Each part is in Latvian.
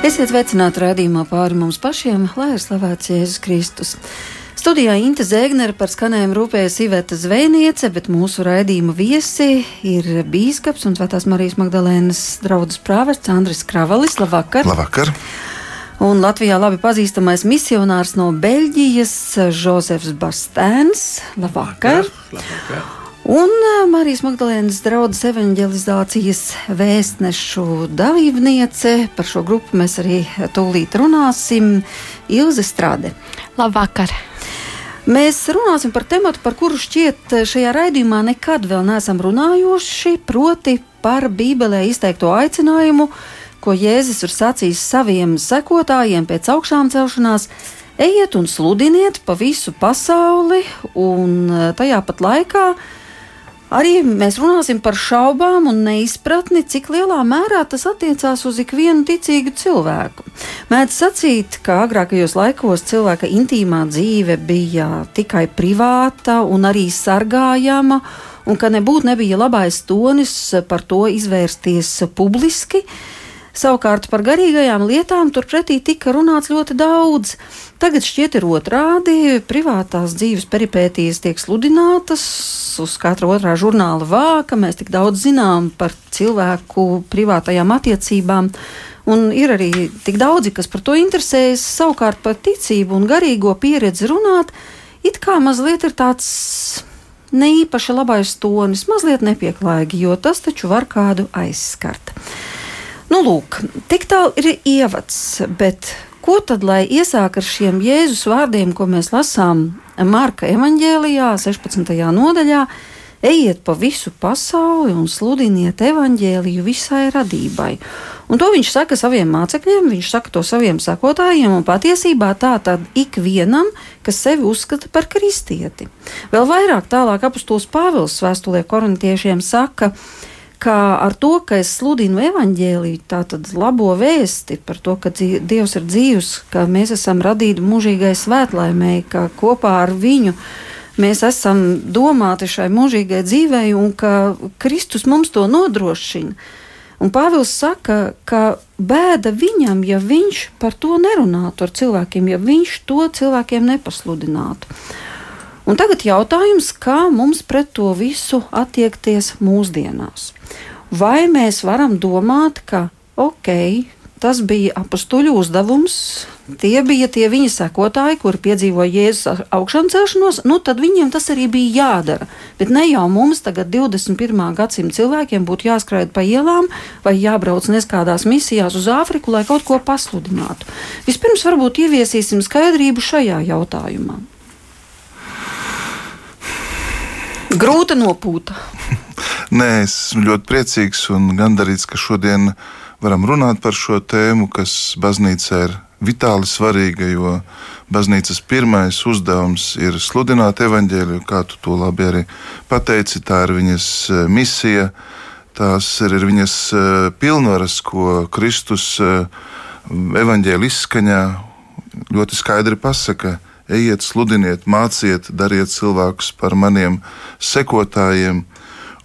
Esiet sveicināti rādījumā pāri mums pašiem, lai ir slavēts Jēzus Kristus. Studijā Inte Zēgnere par skanējumu rūpējas Iveta Zvejniece, bet mūsu raidījuma viesi ir bīskaps un Svētās Marijas Magdalēnas draudzes prāvests Andris Kravalis. Labvakar! Labvakar! Un Latvijā labi pazīstamais misionārs no Beļģijas Žozefs Bastēns. Labvakar! Labvakar. Labvakar. Un Marijas Magdalēnas draudzes evanģelizācijas vēstnešu dalībniece. Par šo grupu mēs arī tūlīt runāsim. Ilze Strāde. Labvakar! Mēs runāsim par tematu, par kuru šķiet šajā raidījumā nekad vēl neesam runājuši, proti par Bībelē izteikto aicinājumu, ko Jēzus ir sacījis saviem sekotājiem pēc augšām celšanās. Ejiet un sludiniet pa visu pasauli, un tajā pat laikā Arī mēs runāsim par šaubām un neizpratni, cik lielā mērā tas attiecās uz ikvienu ticīgu cilvēku. Mēdz sacīt, ka agrākajos laikos cilvēka intīmā dzīve bija tikai privāta un arī sargājama, un ka nebūtu nebija labais tonis par to izvērsties publiski. Savukārt par garīgajām lietām turpretī tika runāts ļoti daudz. Tagad šķiet ir otrādi. Privātās dzīves peripētīs tiek sludinātas uz katra otrā žurnāla vāka. Mēs tik daudz zinām par cilvēku privātajām attiecībām. Un ir arī tik daudzi, kas par to interesējas, savukārt par ticību un garīgo pieredzi runāt, it kā mazliet ir tāds ne īpaši labais tonis, mazliet nepieklājīgi, jo tas taču var kādu aizskart. Nu, lūk, tik tālu ir ievads, bet ko tad lai iesāk ar šiem Jēzus vārdiem, ko mēs lasām Marka evanģēlijā, 16. nodaļā? Ejiet pa visu pasauli un sludiniet evaņģēliju visai radībai. Un to viņš saka saviem mācekļiem, viņš saka to saviem sakotājiem, un patiesībā tā tad ikvienam, kas sevi uzskata par kristieti. Vēl vairāk tālāk apustulis Pāvils vēstulē korintiešiem saka, ka ka ar to, ka es sludinu evaņģēlīju, tātad labo vēsti par to, ka Dievs ir dzīvs, ka mēs esam radīti mūžīgai svētlaimēji, ka kopā ar viņu mēs esam domāti šai mūžīgai dzīvei un ka Kristus mums to nodrošina. Un Pāvils saka, ka bēda viņam, ja viņš par to nerunātu ar cilvēkiem, ja viņš to cilvēkiem nepasludinātu. Un tagad jautājums, kā mums pret to visu attiekties mūsdienās? Vai mēs varam domāt, ka ok, tas bija apstuļu uzdevums, tie bija tie viņa sekotāji, kuri piedzīvoja Jēzus augšām celšanos, nu tad viņiem tas arī bija jādara. Bet ne jau mums, tagad 21. gadsimta cilvēkiem, būtu jāskraida pa ielām vai jābrauc neskādās misijās uz Āfriku, lai kaut ko pasludinātu. Vispirms varbūt ieviesīsim skaidrību šajā jautājumā. Grūta nopūta. Nē, es esmu ļoti priecīgs un gandarīts, ka šodien varam runāt par šo tēmu, kas baznīcā ir vitāli svarīga, jo baznīcas pirmais uzdevums ir sludināt evaņģēliju, kā tu to labi arī pateici. Tā ir viņas e, misija, tās ir viņas e, pilnvaras, ko Kristus e, evaņģēlī izskaņā ļoti skaidri pasaka. Ejiet, sludiniet, māciet, dariet cilvēkus par maniem sekotājiem.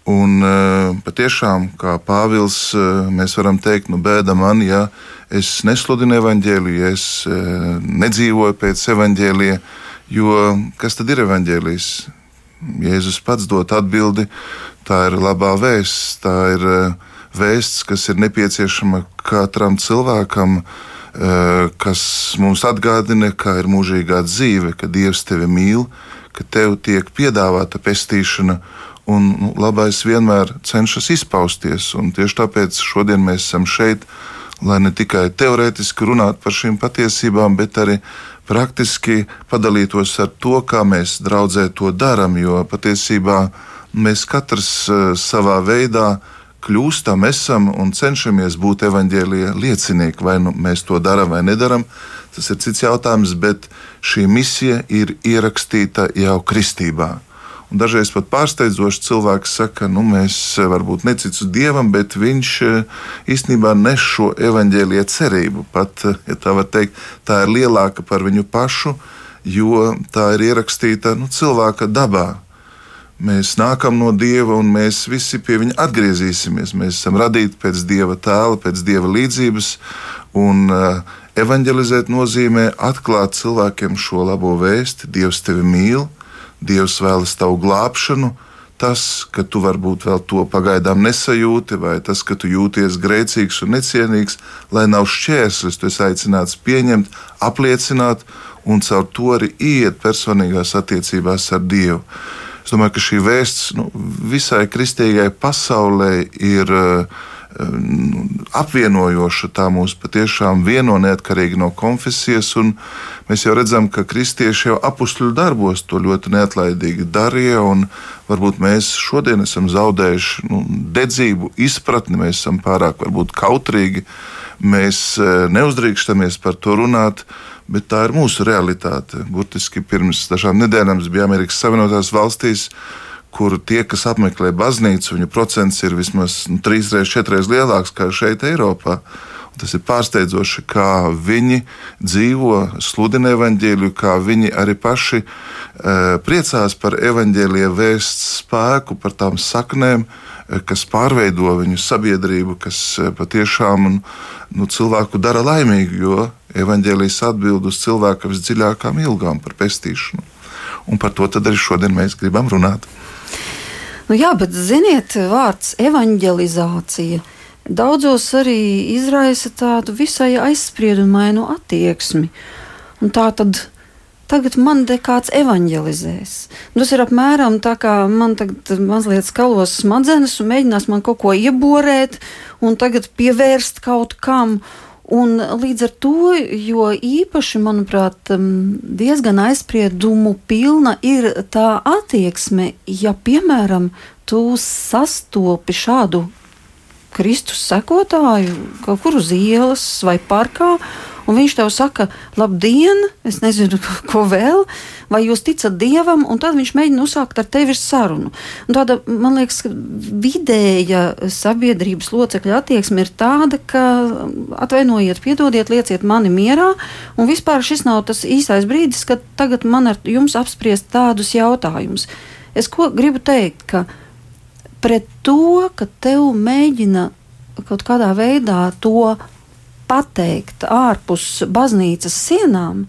Un eh, patiešām, kā Pāvils, eh, mēs varam teikt, nu, bēda man, ja es nesludinu evaņģēliju, ja es eh, nedzīvoju pēc evaņģēlija, jo kas tad ir evaņģēlijs? Jēzus pats dod atbildi, tā ir labā vēsts, tā ir vēsts, kas ir nepieciešama katram cilvēkam, kas mums atgādina, ka ir mūžīgā dzīve, ka Dievs tevi mīl, ka tev tiek piedāvāta pestīšana Un nu, labais vienmēr cenšas izpausties. Tieši tāpēc šodien mēs esam šeit, lai ne tikai teorētiski runātu par šīm patiesībām, bet arī praktiski padalītos ar to, kā mēs draudzē to darām. Jo patiesībā mēs katrs uh, savā veidā kļūstam, esam un cenšamies būt evaņģēlīja liecinieki. Vai nu mēs to darām vai nedarām, tas ir cits jautājums, bet šī misija ir ierakstīta jau kristībā. Un dažreiz pat pārsteidzoši cilvēks saka, nu, mēs varbūt neticam dievam, bet viņš eh, īstenībā nes šo evaņģēlīju cerību. Pat, eh, ja tā var teikt, tā ir lielāka par viņu pašu, jo tā ir ierakstīta nu, cilvēka dabā. Mēs nākam no Dieva un mēs visi pie Viņa atgriezīsimies. Mēs esam radīti pēc Dieva tēla, pēc Dieva līdzības. Un uh, evanģelizēt nozīmē atklāt cilvēkiem šo labo vēsti. Dievs tevi mīl, Dievs vēlas tavu glābšanu. Tas, ka tu varbūt vēl to pagaidām nesajūti, vai tas, ka tu jūties grēcīgs un necienīgs, lai nav šķērslis, tu esi aicināts pieņemt, apliecināt un caur to arī iet personīgās attiecībās ar Dievu. Es domāju, ka šī vēsts nu, visai kristīgai pasaulē ir uh, apvienojoša. Tā mūs patiešām vieno neatkarīgi no konfesijas. Mēs jau redzam, ka kristieši jau apakšļu darbos to ļoti neatlaidīgi darīja. Varbūt mēs šodien esam zaudējuši nu, dedzību, izpratni, mēs esam pārāk varbūt, kautrīgi. Mēs eh, neuzdrīkstamies par to runāt bet tā ir mūsu realitāte. Burtiski pirms dažām nedēļām es biju Amerikas Savienotās valstīs, kur tie, kas apmeklē baznīcu, viņu procents ir vismaz nu, trīsreiz, četreiz lielāks nekā šeit, Eiropā. Tas ir pārsteidzoši, kā viņi dzīvo, sludina evaņģēliju, kā viņi arī paši e, priecās par evaņģēlīja vēsts spēku, par tām saknēm, e, kas pārveido viņu sabiedrību, kas e, patiešām nu, cilvēku dara laimīgu, jo evaņģēlijas atbild uz cilvēka visdziļākām ilgām par pestīšanu. Un par to arī šodien mēs gribam runāt. Nu jā, bet ziniet, vārds evanģelizācija daudzos arī izraisa tādu visai aizspriedumainu attieksmi. Un tā tad tagad man te kāds evanģelizēs. Tas ir apmēram tā, kā man tagad mazliet skalos smadzenes un mēģinās man kaut ko ieborēt un tagad pievērst kaut kam. Un līdz ar to, jo īpaši, manuprāt, diezgan aizspriedumu pilna ir tā attieksme, ja, piemēram, tu sastopi šādu Kristus sekotāju kaut kur uz ielas vai parkā, un viņš tev saka, labdien, es nezinu, ko vēl, vai jūs ticat dievam, un tad viņš mēģina uzsākt ar tevi sarunu. Un tāda, man liekas, vidēja sabiedrības locekļa attieksme ir tāda, ka atvainojiet, piedodiet, lieciet mani mierā, un vispār šis nav tas īstais brīdis, kad tagad man ar jums apspriest tādus jautājumus. Es ko gribu teikt, ka pret to, ka tev mēģina kaut kādā veidā to pateikt ārpus baznīcas sienām,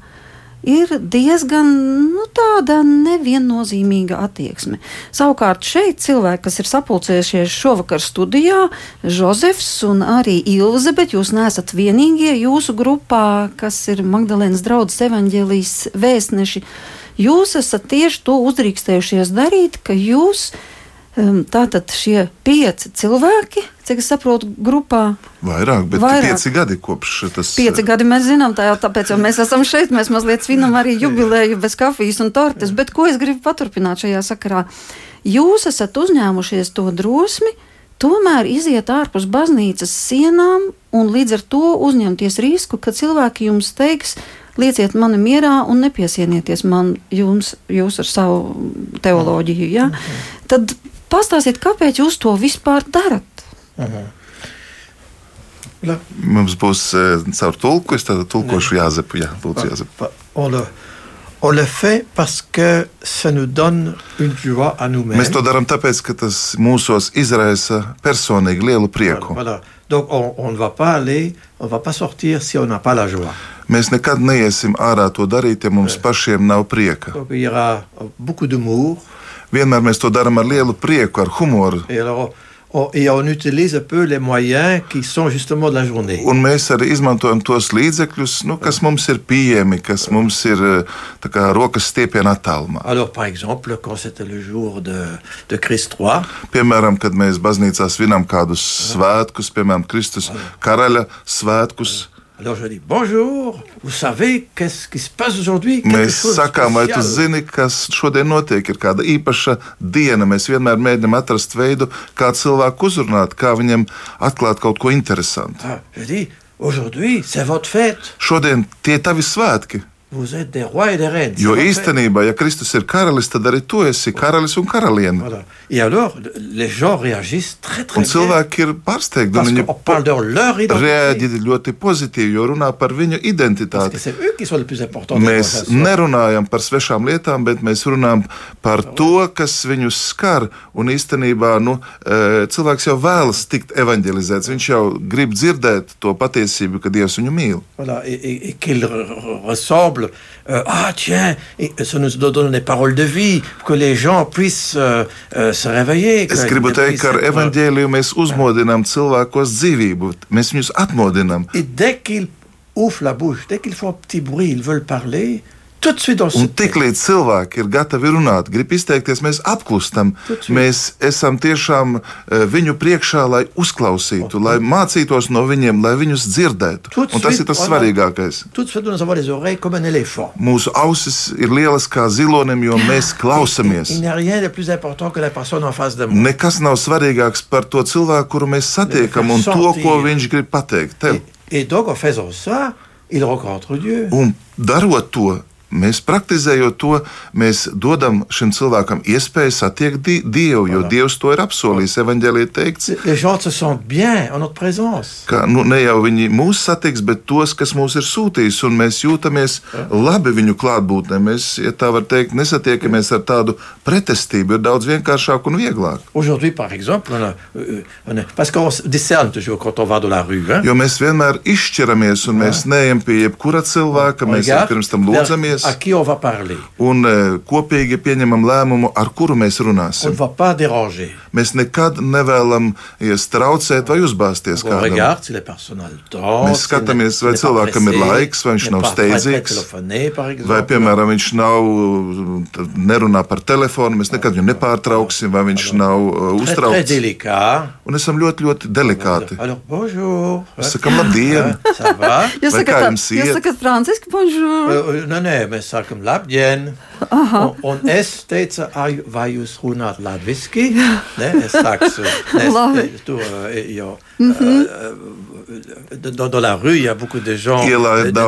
ir diezgan nu, tāda neviennozīmīga attieksme. Savukārt šeit cilvēki, kas ir sapulcējušies šovakar studijā, Jozefs un arī Ilze, bet jūs neesat vienīgie jūsu grupā, kas ir Magdalēnas draudzes evaņģēlijas vēstneši. Jūs esat tieši to uzdrīkstējušies darīt, ka jūs esat Tātad šie pieci cilvēki, cik es saprotu, grupā. Vairāk, bet vairāk. pieci gadi kopš tas. Pieci gadi mēs zinām, tā jau tāpēc, jo mēs esam šeit, mēs mazliet svinam arī jubileju bez kafijas un tortes. Bet ko es gribu paturpināt šajā sakarā? Jūs esat uzņēmušies to drosmi, tomēr iziet ārpus baznīcas sienām un līdz ar to uzņemties risku, ka cilvēki jums teiks, lieciet mani mierā un nepiesienieties man jums, jūs ar savu teoloģiju. Ja? Okay. Tad Pastāstiet, kāpēc jūs to vispār darat? Aha. La. Mums būs uh, caur tulku, es tādu tulkošu Jāzepu. Jā, lūdzu, Jāzepu. On le, fait parce que ça nous donne une joie à nous-mêmes. Mēs to darām tāpēc, ka tas mūsos izraisa personīgi lielu prieku. Voilà. Donc on, on ne va pas aller, on va pas sortir si on n'a pas la joie. Mēs nekad neiesim ārā to darīt, ja mums pašiem nav prieka. Donc, il y aura beaucoup d'humour vienmēr mēs to darām ar lielu prieku, ar humoru. Et on utilise peu les moyens qui sont justement de la journée. Un mēs arī izmantojam tos līdzekļus, nu, kas mums ir pieejami, kas mums ir kā, rokas stiepienā attālumā. Alors, par exemple, quand c'était le jour de, de Christ 3. Piemēram, kad mēs baznīcā svinam kādus svētkus, piemēram, Kristus karaļa svētkus. Jā Alors je dis bonjour, vous savez qu'est-ce qui se passe aujourd'hui? Mēs sakām, vai tu zini, kas šodien notiek? Ir kāda īpaša diena. Mēs vienmēr mēģinām atrast veidu, kā cilvēku uzrunāt, kā viņam atklāt kaut ko interesantu. Ah, dis, aujourd'hui, c'est votre fête. Šodien tie tavi svētki. Vous êtes des rois et des reines. Jo īstenībā, ja Kristus ir karalis, tad arī tu esi karalis un karaliene. Voilà. Et alors, le- les gens réagissent très très Un cilvēki ir pārsteigti, viņi reaģē ļoti pozitīvi, jo runā par viņu identitāti. eux Mēs nerunājam par svešām lietām, bet mēs runājam par to, kas viņus skar. Un īstenībā nu, eh, cilvēks jau vēlas tikt evanģelizēts. Viņš jau grib dzirdēt to patiesību, ka Dievs viņu mīl. Voilà, et, et- et euh, ah, tiens, et ça nous donne des paroles de vie, pour que les gens puissent euh, euh, se réveiller. Es que- gribu qu'ils teikt, ka ar puissent être- evanģēliju mēs uzmodinām cilvēkos dzīvību, mēs viņus atmodinām. Et dès qu'ils ouvrent la bouche, dès qu'ils font un petit bruit, ils veulent parler, Un tiklīdz cilvēki ir gatavi runāt, grib izteikties, mēs apklustam. Mēs esam tiešām eh, viņu priekšā, lai uzklausītu, lai mācītos no viņiem, lai viņus dzirdētu. Un tas ir tas svarīgākais. Mūsu ausis ir lielas kā zilonim, jo mēs klausamies. Nekas nav svarīgāks par to cilvēku, kuru mēs satiekam, un to, ko viņš grib pateikt tev. Et donc, en faisant ça, il rencontre Dieu. Un darot to, mēs praktizējot to, mēs dodam šim cilvēkam iespēju satiekt di Dievu, jo Voilà. Dievs to ir apsolījis. Evanģēlī teikts, ka nu, ne jau viņi mūs satiks, bet tos, kas mūs ir sūtījis, un mēs jūtamies labi viņu klātbūtnē. Mēs, ja tā var teikt, nesatiekamies ar tādu pretestību, ir daudz vienkāršāk un vieglāk. Exemple, on a, euh, on a- rue. Jo mēs vienmēr izšķiramies, un mēs neejam pie jebkura cilvēka, mēs pirms tam lūdzamies. Parler un kopīgi pieņemam lēmumu, ar kuru mēs runāsim. Mēs nekad nevēlamies traucēt vai uzbāzties On kādam. Mēs skatāmies, vai cilvēkam ir laiks, vai viņš nav steidzīgs. Vai, piemēram, viņš nav, tad nerunā par telefonu, mēs nekad viņu nepārtrauksim, vai viņš nav uztraukts. Un esam ļoti, ļoti delikāti. Mēs sakam, labdien! Hein, Ça va Jūs sakat, jūs sakat franciski, bonjour. Euh, euh, Nē, nē, mēs sakam, labdien. Un, un es teicu, "Ai, vai jūs runājat latviešu? Ne, es saku, Labi. tur jau. Dans, dans la rue, il y a beaucoup de gens Ielā de,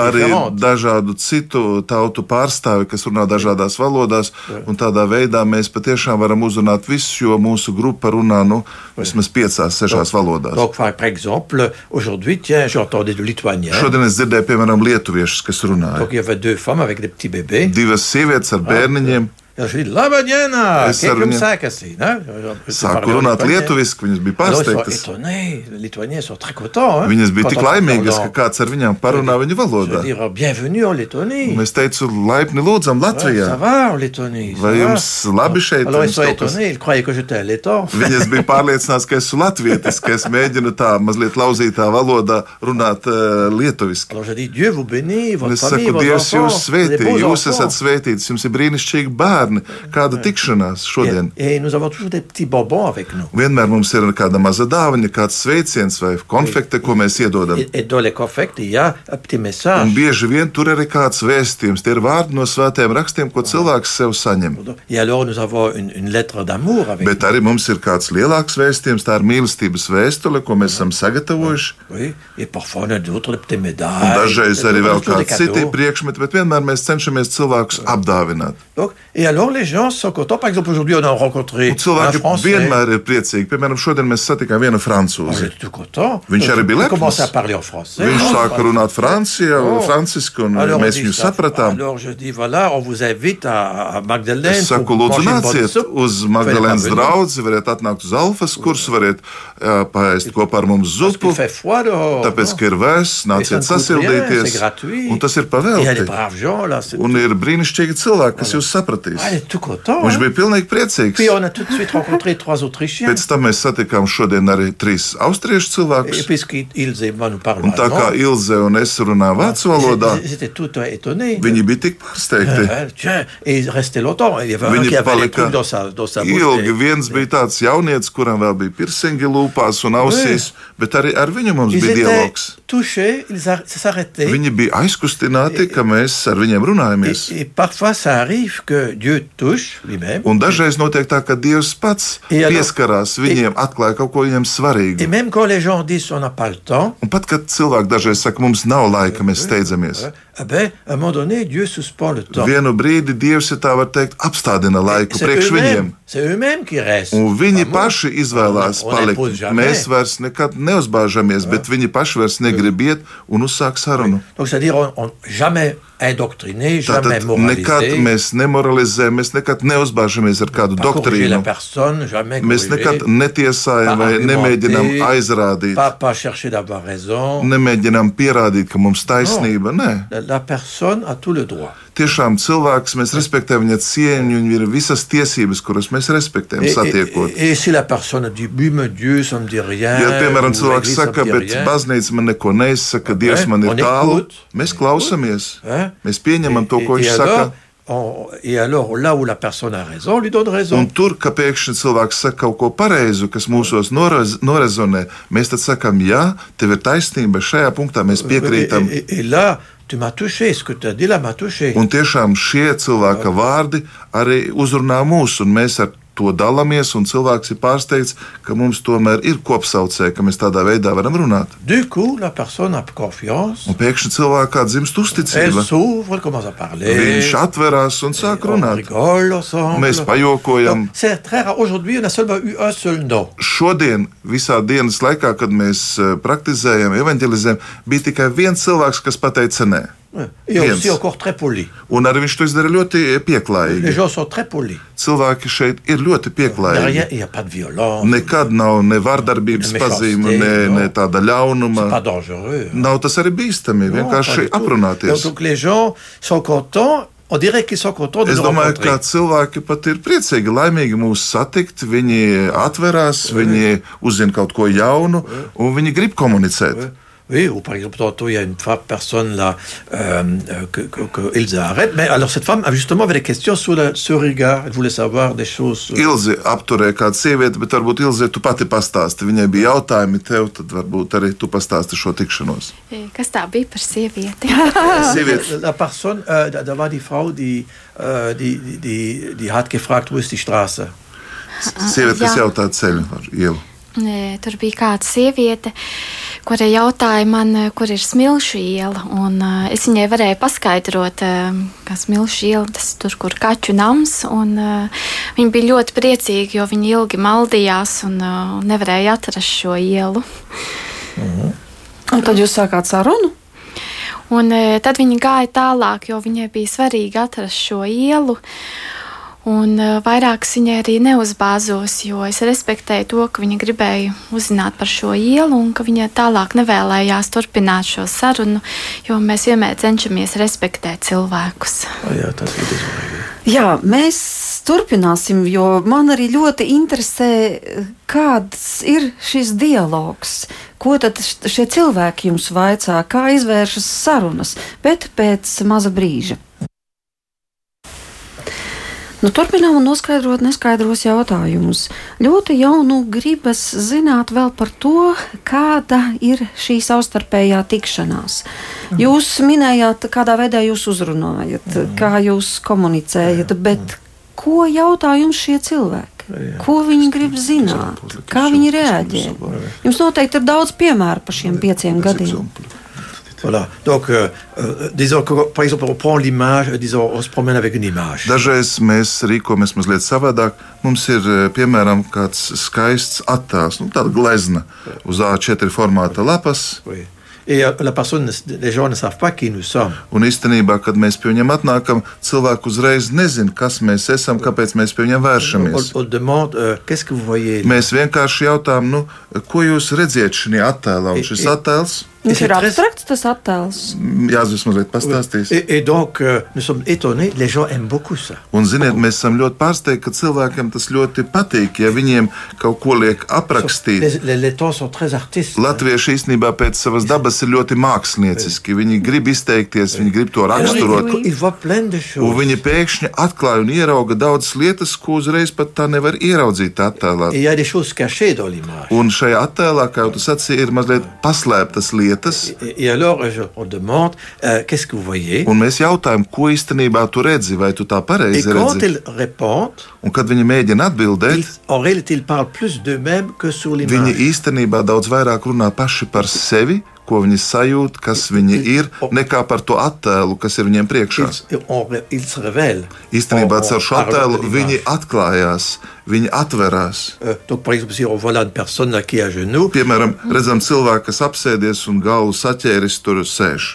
arī dažādu citu tautu pārstāvi, kas runā dažādās valodās. un Tādā veidā mēs patiešām varam uzrunāt visus, jo mūsu grupa runā nu, vismaz piecās, sešās valodās. Donc, par exemple, aujourd'hui, tiens, j'entendais du lituanien. Šodien es dzirdēju, piemēram, lietuviešus, kas runāja. Donc, il y avait deux femmes avec des petits bébés. Divas sievietes ar bērniņiem. Et je dis, labadiena, Es ar hein? Je Sāku runāt lietuviski, viņas bija pārsteigtas. Viņas bija tik laimīgas, ka kāds ar viņām parunā viņu valodā. Un Es teicu, laipni lūdzam Latvijā. Vai va. jums labi šeit? Un letton. Viņas bija pārliecināts, ka esmu latvietis, ka es mēģinu tā mazliet lauzītā valodā runāt uh, lietuviski. Vous bénit, Un es saku, Dievs jūs svētī, jūs esat svētīts, jums ir brīnišķīgi bērni. Kāda tikšanās šodien? Vienmēr mums ir kāda maza dāvana, kāds sveiciens vai konfekte, ko mēs iedodam. Un bieži vien tur ir kāds vēstījums. Tie ir vārdi no svētiem rakstiem, ko cilvēks sev saņem. Bet arī mums ir kāds lielāks vēstījums, tā ir mīlestības vēstule, ko mēs esam sagatavojuši. Un dažreiz arī vēl kādi citi priekšmeti, bet vienmēr mēs cenšamies cilvēkus apdāvināt. Donc, et alors les gens sont contents. Par exemple, aujourd'hui on a rencontré Un cilvēki Français. vienmēr ir priecīgi. Piemēram, šodien mēs satikām vienu francūzi. Viņš arī bija lepns. Viņš Oh, sāka runāt francijā, Oh. franciski, un Alors, mēs viņu sapratām. Alors je dis voilà, on vous invite à, à Magdalene. Es saku, pour lūdzu, nāciet uz Magdalēnas draugu, variet atnākt uz Alfas kursu, variet uh, paēst kopā ar mums zupu. Tāpēc, ka ir vēss, nāciet sasildīties. c'est gratuit. Un tas ir pavēlti. Un ir brīnišķīgi cilvēki, kas jūs sapratīs. Ah, est tout content. Viņš hein. bija pilnīgi priecīgs. Puis on a tout de suite rencontré trois Autrichiens. Pēc tam mēs satikām šodien arī trīs austriešu Et cilvēkus. et moi nous parlons Un tā kā Ilze un es runāju vācu valodā, ils étaient tout étonnés. viņi bija tik pārsteigti. Euh, Tiens, et restait longtemps. Il y avait un qui avait les trucs dans sa, dans sa ilgi. Viens bija tāds jaunietis, kuram vēl bija pirksti lūpās un ausīs, bet arī ar viņu mums bija dialogs. touchés, ils ar- s'arrêtaient. Viņi bija aizkustināti, ka mēs ar viņiem runājamies. Et, parfois, ça arrive que Dieu. Un dažreiz notiek tā, ka Dievs pats nu- pieskarās viņiem, atklāja kaut ko viņiem svarīgu. Un pat, kad cilvēki dažreiz saka, mums nav laika, mēs steidzamies. Eh ben, à un moment donné, Dieu suspend le temps. Vienu brīdi Dievs, ja tā var teikt, apstādina laiku C'est priekš viņiem. eux-mêmes qui restent. Un viņi Pas nous. paši izvēlās On- on palikt. jamais. Mēs vairs nekad neuzbāžamies, bet viņi paši vairs negrib iet un uzsākt sarunu. Donc, c'est-à-dire, on, on- jamais indoctriné, jamais Tātad nekad moralisé. mēs nemoralizējam, mēs nekad neuzbāžamies ar kādu pas doktrīnu. personne, Mēs nekad netiesājam vai nemēģinām aizrādīt, Pas, pas raison. nemēģinām pierādīt, ka mums taisnība. Nē, La, personne a tout le droit. tiešām cilvēks, mēs respektējam viņa cieņu, viņam ir visas tiesības, kuras mēs respektējam Et, satiekot. et- et si la personne dit, oui, mais Dieu, ça me dit rien. Ja, piemēram, cilvēks saka, bet baznīca man neko neizsaka, Dievs man ir tālu, mēs klausamies. hein? Mēs pieņemam to, ko viņš saka. on- et alors, là où la personne a raison, on lui donne raison. Un tur, ka pēkšņi cilvēks saka kaut ko pareizu, kas mūsos norez, norezonē, mēs tad sakām, jā, tev ir taisnība, šajā punktā mēs piekrītam. Et, et- et là, tu m'as touché, ce que tu as dit là m'a touché. Un tiešām šie cilvēka vārdi arī uzrunā mūs, un mēs ar to dalāmies, un cilvēks ir pārsteigts, ka mums tomēr ir kopsaucēji, ka mēs tādā veidā varam runāt. Coup, Un pēkšņi cilvēkā dzimst uzticība. Viņš atverās un sāk runāt. ensemble. Mēs pajokojam. Un. Šodien, visā dienas laikā, kad mēs eh, praktizējam, evanģelizējam, bija tikai viens cilvēks, kas pateica nē. Viens. aussi encore très poli. Un arī viņš to izdara ļoti Les pieklājīgi. Cilvēki šeit ir ļoti pieklājīgi. Nekad nav ne vardarbības pazīme, ne, ne tāda ļaunuma. Nav tas arī bīstami, vienkārši aprunāties. Es domāju, ka cilvēki pat ir priecīgi, laimīgi mūs satikt. Viņi atverās, viņi uzzina kaut ko jaunu, un viņi grib komunicēt. Oui, ou par exemple, tantôt, il y a une femme, personne là, euh, euh, que, que, que Ilse arrête. Mais alors, cette femme, justement, avait des questions sur le, ce regard. Elle voulait savoir des choses. sur- Ilzi apturēja kādu sievieti, bet varbūt Ilzi tu pati pastāsti. Viņai bija jautājumi tev, tad varbūt arī tu pastāsti šo tikšanos. E, Kas tā bija par sievieti? Sieviete, La Person, äh, da, da war die Frau, die, äh, die, die, die, die hat gefragt, wo ist die Straße? sieviete kas Jā. jautā ceļu ar ielu. Tur bija kāda sieviete, kura jautāja man, e, kur ir smilšu iela. Un, uh, es viņai varēju paskaidrot, uh, ka smilšu iela tas tur, kur kaķu nams. Un, uh, viņa bija ļoti priecīga, jo viņa ilgi maldījās un uh, nevarēja atrast šo ielu. Un tad jūs sākāt sarunu? Un, e, tad viņa gāja tālāk, jo viņai bija svarīgi atrast šo ielu. Un vairāk es viņai arī neuzbāzos, jo es respektēju to, ka viņa gribēja uzzināt par šo ielu un ka viņa tālāk nevēlējās turpināt šo sarunu, jo mēs vienmēr cenšamies respektēt cilvēkus. Ja, das wird es auch. Jā, mēs turpināsim, jo man arī ļoti interesē, kāds ir šis dialogs. Ko tad šie cilvēki jums vaicā, kā izvēršas sarunas, bet pēc maza brīža. Nu, turpinām un noskaidrot neskaidros jautājumus. Ļoti jau nu gribas zināt vēl par to, kāda ir šī savstarpējā tikšanās. Jūs minējāt, kādā veidā jūs uzrunājat, kā jūs komunicējat, bet ko jautā jums šie cilvēki? Ko viņi grib zināt? Kā viņi reaģē? Jums noteikti ir daudz piemēru par šiem pieciem gadiem. Voilà. Donc, euh, euh, disons que, par exemple, on prend l'image, disons, on se promène avec une image. Dažreiz mēs rīkojamies mazliet savādāk. Mums ir eh, piemēram kāds skaists attēls, nu, tāda glezna uz A4 formāta lapas. Oui. Et euh, la personne, ne- les gens ne savent pas qui nous sommes. Un īstenībā, kad mēs pie viņiem atnākam, cilvēki uzreiz nezina, kas mēs esam, kāpēc mēs pie viņiem On, vēršamies. on demande, euh, qu'est-ce que vous voyez Mēs vienkārši jautājām, nu, ko jūs redzat šajā attēlā. Un šis attēls, Viņš c'est ir très- abstrakts, tas attēls. Jānis mazliet pastāstīs. et, et donc, euh, nous sommes étonnés, les gens aiment beaucoup ça. Un, ziniet, mēs esam ļoti pārsteigti, ka cilvēkiem tas ļoti patīk, ja viņiem kaut ko liek aprakstīt. Les, les, les temps sont très artistes. Latvieši īstenībā pēc savas dabas ir ļoti mākslinieciski. Viņi grib izteikties, viņi grib to raksturot. Un choses. viņi pēkšņi atklāja un ierauga daudzas lietas, ko uzreiz pat tā nevar ieraudzīt attēlā. Et il y a des choses cachées dans l'image. Un šajā attēlā, kā jau tu sacīji, ir mazliet paslēptas lietas. Et, et alors, je- on demande, euh, qu'est-ce que vous voyez? Un mēs jautājam, ko īstenībā tu redzi, vai tu tā Et pareizi quand redzi. ils répondent, Un kad viņi mēģina atbildēt, en réalité, sur viņi īstenībā daudz vairāk runā paši par sevi, ko viņi sajūt, kas viņi ir, nekā par to attēlu, kas ir viņiem priekšā. Īstenībā caur šo attēlu viņi atklājās, viņi atverās. Euh, Piemēram, redzam cilvēku, kas apsēdies un galvu saķēris tur sēž.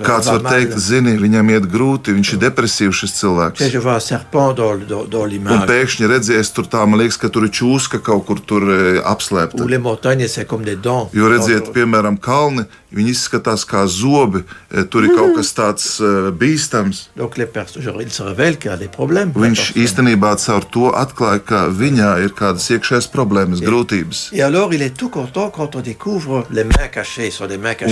Ah. Kāds var teikt, zini, viņam iet grūti, viņš ir depresīvs šis cilvēks. Un pēkšņi redzēs, tur tā, man liekas, ka tur ir čūska kaut kur tur e, apslēpta. Jo redziet, piemēram, kalni, viņi izskatās kā zobi, e, tur ir kaut kas tāds e, bīstams. Viņš personne. īstenībā caur to atklāja, ka viņā ir kādas iekšējas problēmas, grūtības.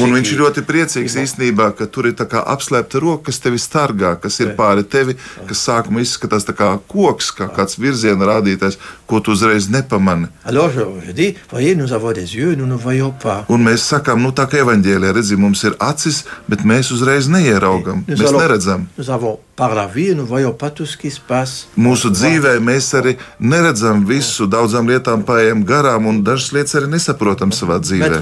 Un viņš ir ļoti priecīgs īstenībā, ka tur ir apslēpta roka, kas tevi stargā, kas ir pāri tevi, kas sākumā izskatās tā kā koks, kā kāds virziena rādītājs, ko tu uzreiz nepamani. Un mēs sakām, nu tā kā evanģēlijā redzam, mums ir acis, bet mēs uzreiz neieraugam, mēs allons- neredzam. vie. Mūsu dzīvē mēs arī neredzam visu, daudzām lietām paējam garām, un dažas lietas arī nesaprotam savā dzīvē.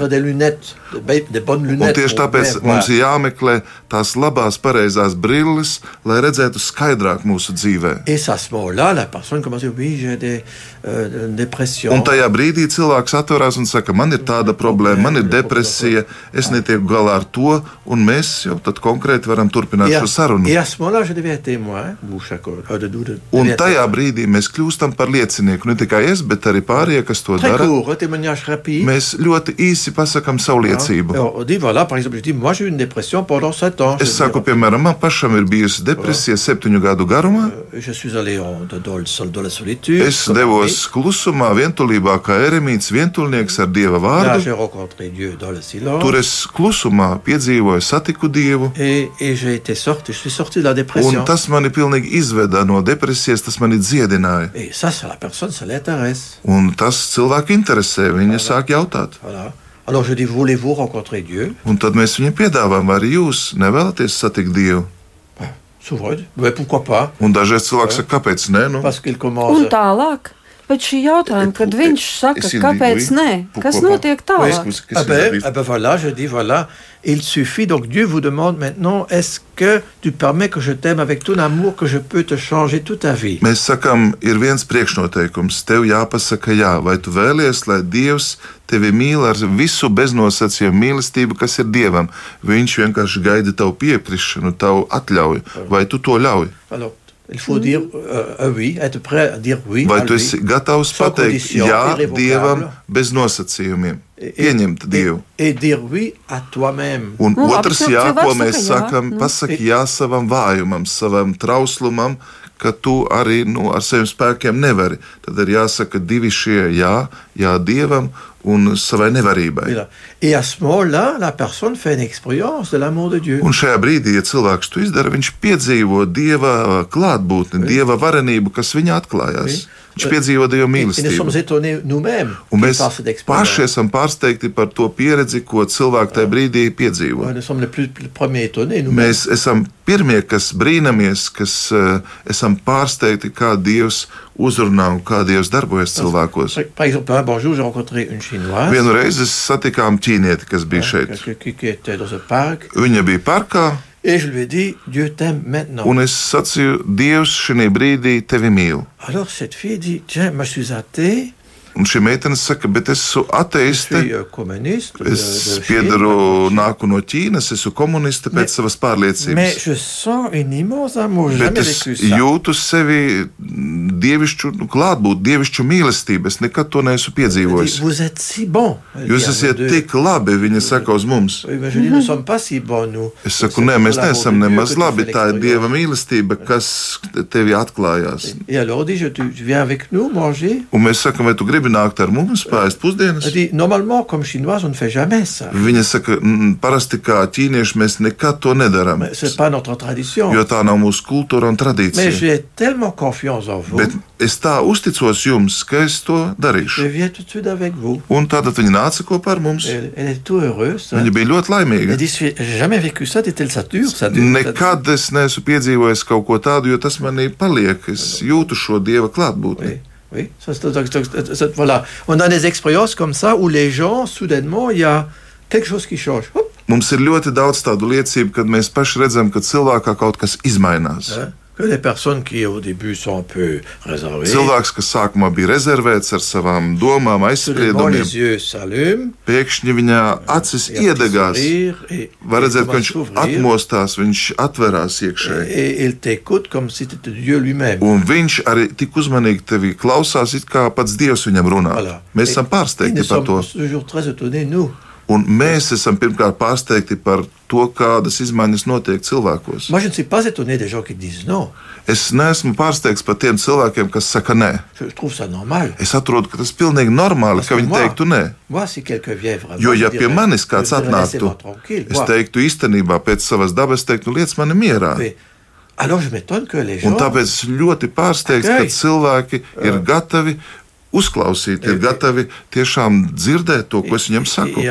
Un tieši tāpēc mums ir jāmeklē tās labās, pareizās brilles, lai redzētu skaidrāk mūsu dzīvē. Et c'est à ce moment-là, la personne commence euh, une dépression. Un tajā brīdī cilvēks atverās un saka, man ir tāda problēma, man ir depresija, es netieku galā ar to, un mēs jau tad konkrēti varam turpināt à, šo sarunu. vous chacun, un tajā brīdī mēs kļūstam par liecinieku. Ne tikai es, bet arī pārējie, kas to dara. Mēs ļoti īsi pasakām savu liecību. Alors, on dit voilà, par exemple, je dis moi j'ai eu une dépression pendant 7 ans. Es saku, piemēram, man pašam ir bijusi depresija septiņu gadu garumā. solitude. Es comme devos klusumā, vientulībā, kā eremīts, vientulnieks ar dieva vārdu. Tur es klusumā piedzīvoju, satiku dievu. Et, et sorti, sorti Un tas mani pilnīgi izveda no depresijas, tas mani dziedināja. Ça, personne. Un tas cilvēku interesē. Viņa sāk jautāt. Voilà. Alors je dis, voulez-vous rencontrer Dieu Un tad mēs viņam piedāvājam, vai arī jūs nevēlaties satikt dievu. Souvent, mais pourquoi pas Un dažreiz cilvēks saka, kāpēc nē? Nu, Un tālāk, pēc šī jautājuma, kad viņš saka, kāpēc nē, kas notiek tālāk? Ah ah il suffit, donc Dieu vous demande maintenant, est-ce que tu permets que je t'aime avec ton amour, que je peux te changer toute ta vie Mēs sakām, ir viens priekšnoteikums. Tev jāpasaka, jā, vai tu vēlies, lai Dievs tevi mīl ar visu beznosacījumu mīlestību, kas ir Dievam. Viņš vienkārši gaida tavu piekrišanu, tavu atļauju, vai tu to ļauj. Alors, il faut dire euh, un oui, être prêt à dire oui. Vai tu esi gatavs pateikt jā. Dievam bez nosacījumiem, Et- pieņemt et- Dievu. Et dire oui à toi-même. Un Nu, otrs, jā, ko mēs sakām, nu. pasaki jā savam vājumam, savam trauslumam, ka tu arī nu, ar saviem spēkiem nevari. Tad ir jāsaka divi šie jā, jā Dievam un savai nevarībai. Un šajā brīdī, ja cilvēks to izdara, viņš piedzīvo Dieva klātbūtni, Dieva varenību, kas viņā atklājās. Viņš piedzīvo sommes mīlestību. Un mēs paši esam pārsteigti par to pieredzi, ko cilvēki tajā brīdī piedzīvo. Mēs esam pirmie, kas brīnamies, kas uh, esam pārsteigti, kā Dievs uzrunā un kā Dievs darbojas cilvēkos. Vienu reizi satikām ķīnieti, kas bija šeit. Viņa bija parkā, un es sacīju, Dievs šajā brīdī tevi mīl. Alors cette fille dit Tiens, je suis athée, Un šī meitene saka, bet es esmu je ateiste. Es piedaru, nāku no Ķīnas, esmu komuniste pēc savas pārliecības. Bet es jūtu sevi dievišķu nu, klātbūtni, dievišķu mīlestību. Es nekad to neesmu piedzīvojis. Jūs esat tik labi, viņa saka uz mums. Nous. Es saku, nē, mēs neesam nemaz labi. Tā ir dieva mīlestība, kas tevi atklājās. Manger Un mēs sakām, vai tu gribi nākt ar mums, pēst pusdienas? Viņa saka, "Mm, parasti kā ķīnieši mēs nekad to notre tradition. Jo tā nav mūsu kultūra un tradīcija. Bet es tā uzticos jums, ka es to darīšu. Un tātad viņa nāca kopā ar mums. Viņa bija ļoti laimīga. Nekad es neesmu piedzīvojis kaut ko tādu, jo tas manī paliek. Es jūtu šo dieva klātbūtni. Oui. Oui, ça, voilà. On a des expériences comme ça où les gens, soudainement, il y a quelque chose qui change. Hop, Mums ir ļoti daudz tādu liecību, kad mēs paši redzam, ka cilvēkā kaut kas izmainās. hein, que les personnes qui au début sont un peu réservées, Cilvēks, kas sākumā bija rezervēts ar savām domām, aizspriedumiem, pēkšņi viņa acis iedegās. Var redzēt, ka viņš atmostās, viņš atverās iekšēji. Un viņš arī tik uzmanīgi tevi klausās, it kā pats Dievs viņam runā. Mēs esam pārsteigti par to. Un mēs esam pirmkārt pārsteigti par to, kādas izmaiņas notiek cilvēkos. Pas étonné des gens qui disent non. Es neesmu pārsteigts par tiem cilvēkiem, kas saka nē. Es atrodu, ka tas ir pilnīgi normāli, Parce ka viņi moi- teiktu nē. Moi. Jo, ja pie manis kāds atnāktu, es teiktu īstenībā pēc savas dabas, teiktu, nu, lietas mani mierā. mais alors, je m'étonne que les gens. Un tāpēc es ļoti pārsteigts, ka Ok. cilvēki ir gatavi uzklausīt, ir gatavi tiešām dzirdēt to, ko es viņam Il saku.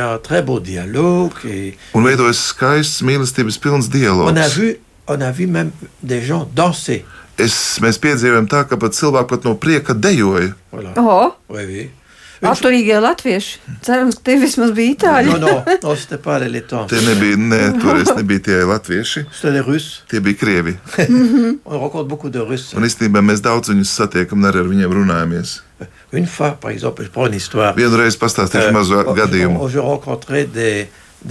beau dialogue. Et Un veidojas skaists mīlestības pilns on, a dialogs. vu, on a vu même des gens danser. Es, mēs piedzīvojam tā, ka pat cilvēki pat no prieka dejoja. Voilà. O, Oui, oui. Atturīgie latvieši. Cerams, ka tie vismaz bija itāļi. Pas les Lettons. Tie nebija, ne, toreiz nebija tie latvieši, tie bija krievi. Un īstenībā mēs daudz viņus satiekam un arī ar viņiem runājamies. Une fois, par exemple, je prends une histoire. Vienreiz pastāstīšu Euh, mazu oh, gadījumu. Je rencontrais des, des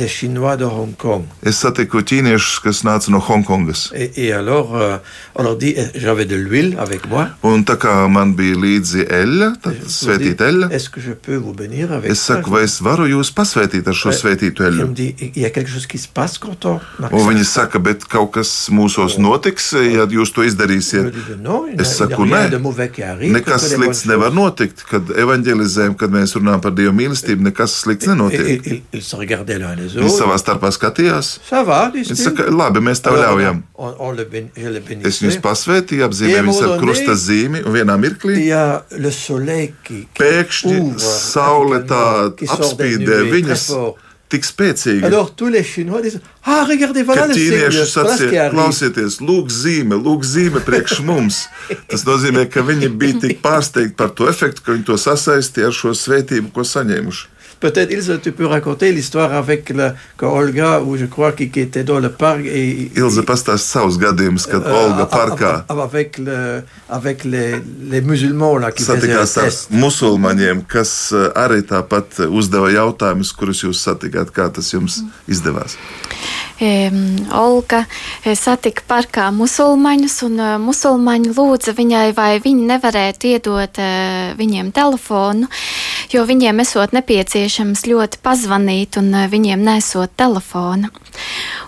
Chinois de Hong Kong. Es satiku ķīniešus, kas nāca no Hongkongas. Et, et alors, euh, on leur dit, eh, j'avais de l'huile avec moi. Un tā kā man bija līdzi eļļa, tad svētīta eļļa, Est-ce que je peux vous bénir avec es saku, vai es varu jūs pasvētīt ar šo Ouais. svētītu eļļu? dit, il y a quelque chose qui se passe quand on Un viņi saka, bet kaut kas mūsos notiks, ja jūs to izdarīsiet. Es saku, nē, nekas slikts nevar notikt, kad evanģelizējam, kad mēs runājam par Dieva mīlestību, nekas slikts nenotiek. L'un les Viņi savā starpā skatījās. Va, Viņi disent-ils. saka, labi, mēs tev ļaujam. Es bénissais. pasvētīju, apzīmēju viņus ar krusta zīmi, un vienā mirklī pēkšņi saule tā apspīdē viņas tik spēcīgi. Alors disent Ah, regardez, voilà Ka ķīnieši sacīja, klausieties, lūk, zīme, lūk, zīme priekš mums. Tas nozīmē, ka viņi bija tik pārsteigti par to efektu, ka viņi to sasaistīja ar šo svētību, ko saņēmuši. Peut-être, Ilse, tu peux raconter l'histoire avec que Olga, ou je crois, qui, qui était dans le parc et. Ilze pastāst savus gadījumus, kad euh, Olga a- a- parkā a- Avec, le, avec les, les musulmans là, qui faisaient un satikās ar musulmaņiem, kas eh, arī tāpat uzdeva jautājumus, kurus jūs satikāt, kā tas jums izdevās. Em, Olga eh, satika parkā musulmaņus, un eh, musulmaņi lūdza viņai, vai viņi nevarētu iedot eh, viņiem telefonu, jo viņiem esot nepieciešams ļoti pazvanīt, un viņiem nesot telefona.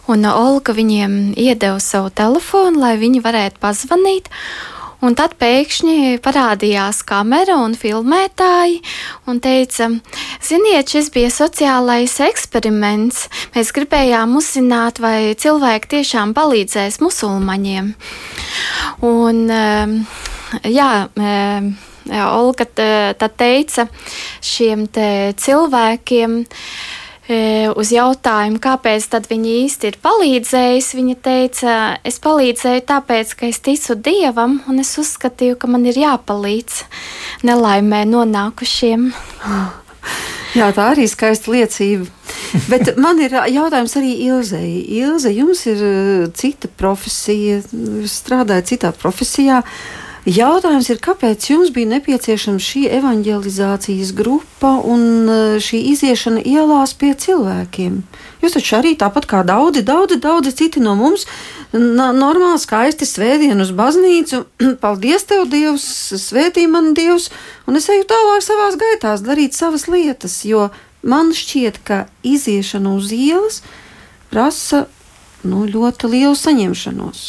Un Olga viņiem iedeva savu telefonu, lai viņi varētu pazvanīt. Un tad pēkšņi parādījās kamera un filmētāji un teica, ziniet, šis bija sociālais eksperiments. Mēs gribējām uzzināt, vai cilvēki tiešām palīdzēs musulmaņiem. Un, um, jā, um, Olga tad teica šiem te cilvēkiem, e, uz jautājumu, kāpēc viņi īsti ir palīdzējis, viņa teica, es palīdzēju tāpēc, ka es ticu Dievam, un es uzskatīju, ka man ir jāpalīdz nelaimē nonākušiem. Jā, tā arī skaista liecība. Bet man ir jautājums arī Ilzei. Ilze, jums ir uh, cita profesija, strādājat citā profesijā. Jautājums ir, kāpēc jums bija nepieciešama šī evanģelizācijas grupa un uh, šī iziešana ielās pie cilvēkiem? Jūs taču arī tāpat kā daudzi, daudzi, daudzi citi no mums, normāli skaisti svētdienu uz baznīcu. Paldies, tev, Dievs, svētī man Dievs, un es eju tālāk savās gaitās darīt savas lietas, jo man šķiet, ka iziešana uz ielas prasa nu, ļoti lielu saņemšanos.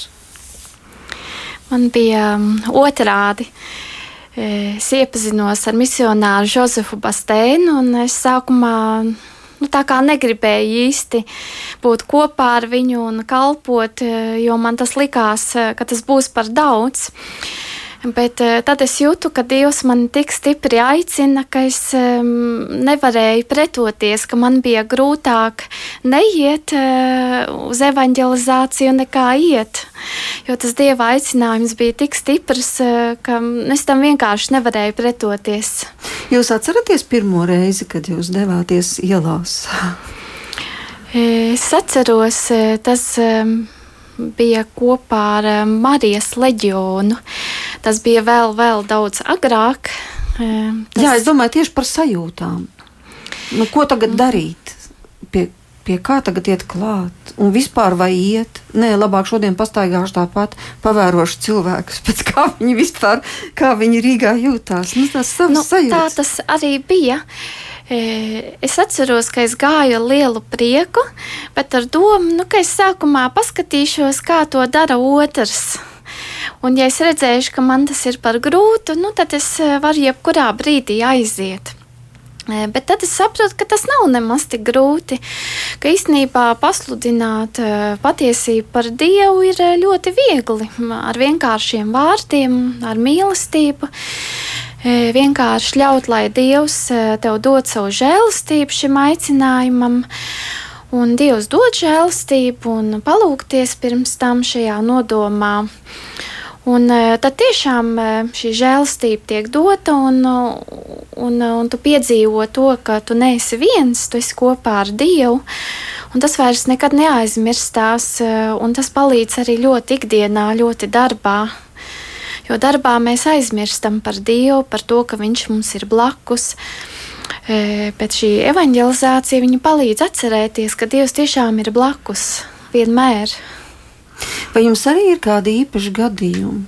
Man bija um, otrādi. E, Es iepazinos ar misionāru Josefu Bastēnu, un es sākumā nu, tā kā negribēju īsti būt kopā ar viņu un kalpot, e, jo man tas likās, e, ka tas būs par daudz. Bet uh, tad es jūtu, ka Dievs man tik stipri aicina, ka es um, nevarēju pretoties, ka man bija grūtāk neiet uh, uz evanģelizāciju nekā iet. Jo tas Dieva aicinājums bija tik stiprs, uh, ka es tam vienkārši nevarēju pretoties. Jūs atceraties pirmo reizi, kad jūs devāties ielās? Es atceros, tas bija kopā ar Marijas leģionu. Tas bija vēl, vēl daudz agrāk. Tas... Jā, es domāju tieši par sajūtām. Nu, ko tagad darīt? Pie, pie kā tagad iet klāt? Un vispār vai iet? Nē, labāk šodien pastaigāšu tāpat, pavērošu cilvēkus, pēc kā viņi vispār, kā viņi Rīgā jūtās. Nu, tas nu, tā tas arī bija. Uh, Es atceros, ka es gāju ar lielu prieku, bet ar domu, nu, ka es sākumā paskatīšos, kā to dara otrs. Un, ja es redzēšu, ka man tas ir par grūtu, nu, tad es varu jebkurā brīdī aiziet. Bet tad es saprotu, ka tas nav nemaz tik grūti. Ka īstenībā pasludināt patiesību par Dievu ir ļoti viegli. Ar vienkāršiem vārdiem, ar mīlestību vienkārši ļaut, lai Dievs tev dod savu žēlastību šim aicinājumam. Un Dievs dod žēlastību un palūkties pirms tam šajā nodomā. Un tad tiešām šī žēlastība tiek dota, un, un, un tu piedzīvo to, ka tu neesi viens, tu esi kopā ar Dievu. Un tas vairs nekad neaizmirstās, un tas palīdz arī ļoti ikdienā, ļoti darbā. Jo darbā mēs aizmirstam par Dievu, par to, ka Viņš mums ir blakus. E, bet šī evanģelizācija palīdz atcerēties, ka Dievs tiešām ir blakus vienmēr. Vai jums arī ir kādi īpaši gadījumi?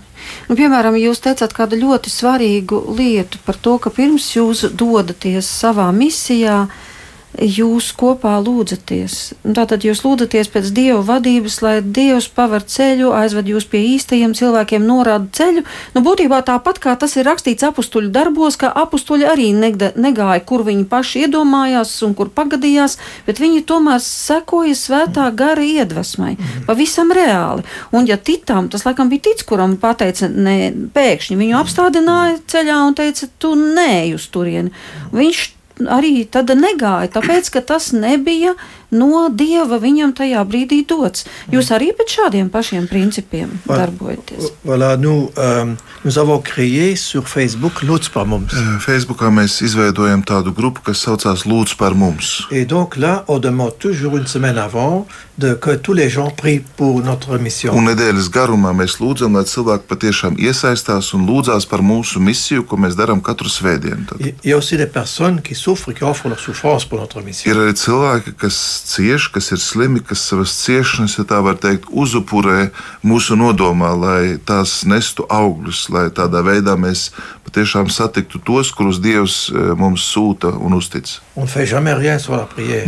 Nu, piemēram, jūs teicāt kādu ļoti svarīgu lietu par to, ka pirms jūs dodaties savā misijā, uh, jūs kopā lūdzaties. Tātad jūs lūdzaties pēc Dieva vadības, lai Dievs paver ceļu, aizved jūs pie īstajiem cilvēkiem, norāda ceļu. Nu, būtībā tāpat kā tas ir rakstīts apstuļu darbos, ka apstuļi arī negāja, kur viņi paši iedomājās un kur pagadījās, bet viņi tomēr sekoja svētā gara iedvesmai. Pavisam reāli. Un ja titām, tas laikam bija tic, kuram pateica, ne, pēkšņi viņu apstādināja ceļā un teica, tu nē uz turieni. Viņš arī negāja, tāpēc ka tas nebija no dieva viņam tajā brīdī dots. Jūs arī pēc šādiem pašiem principiem darbojaties. Voilà, nous, um, nous avons créé sur Facebook Lūdz par mums. Facebookā mēs izveidojam tādu grupu, kas saucās Lūdz par mums. Et donc là, on demande toujours une semaine avant de, que tous les gens prient pour notre mission. Un nedēļas garumā mēs lūdzam, lai cilvēki patiešām iesaistās un lūdzās par mūsu misiju, ko mēs darām katru svētdienu. Tad. Il y a aussi des personnes qui souffrent, qui offrent leur souffrance pour notre mission. Ir arī cilvēki, kas cieš, kas ir slimi, kas savas ciešanas, ja tā var teikt, uzupurē mūsu nodomā, lai tās nestu augļus, lai tādā veidā mēs patiešām satiktu tos, kurus Dievs eh, mums sūta un uztic.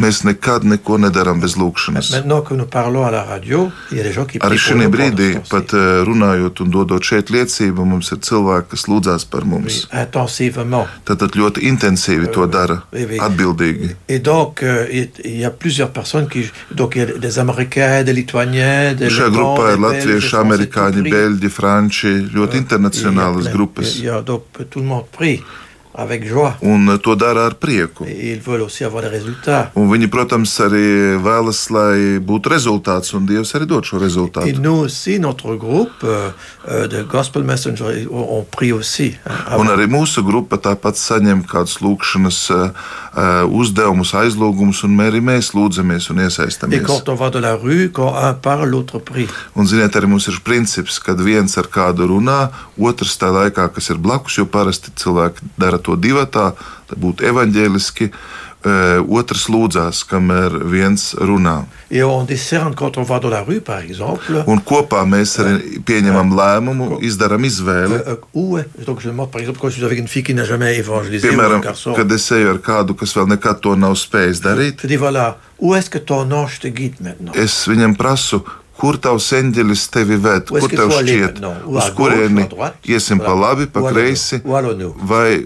Mēs nekad neko nedarām bez lūgšanas. Arī šī brīdī, pat eh, runājot un dodot šeit liecību, mums ir cilvēki, kas lūdzās par mums. Tātad ļoti intensīvi to euh, dara, atbildīgi. Šajā grupā ir latvieši, amerikāņi, beļģi, franči, ļoti internacionālas grupas. tout le monde prie. Avec joie. Un to dara ar prieku. Un viņi, protams, arī vēlas, lai būtu rezultāts, un Dievs arī dod šo rezultātu. Et nous aussi, notre groupe euh, euh de Gospel Messenger, on prie aussi. Un arī mūsu grupa tāpat saņem kādus lūkšanas uh, uzdevumus, aizlūgumus, un arī mēs lūdzamies un iesaistamies. Et quand on va de la rue, quand un parle, l'autre prie. Un ziniet, arī mums ir princips, kad viens ar kādu runā, otrs tā laikā, kas ir blakus, jo parasti cilvēki dara to divatā, tad būtu evaņģēliski. Uh, otrs lūdzās, kamēr viens runā. Un kopā mēs arī pieņemam lēmumu, izdarām izvēli. Piemēram, kad es eju ar kādu, kas vēl nekad to nav spējis darīt, es viņam prasu, kur tavs eņģelis tevi ved, est-ce kur tev šķiet? Ou à uz kurieni ou iesim pa labi, pa Ou kreisi, ou vai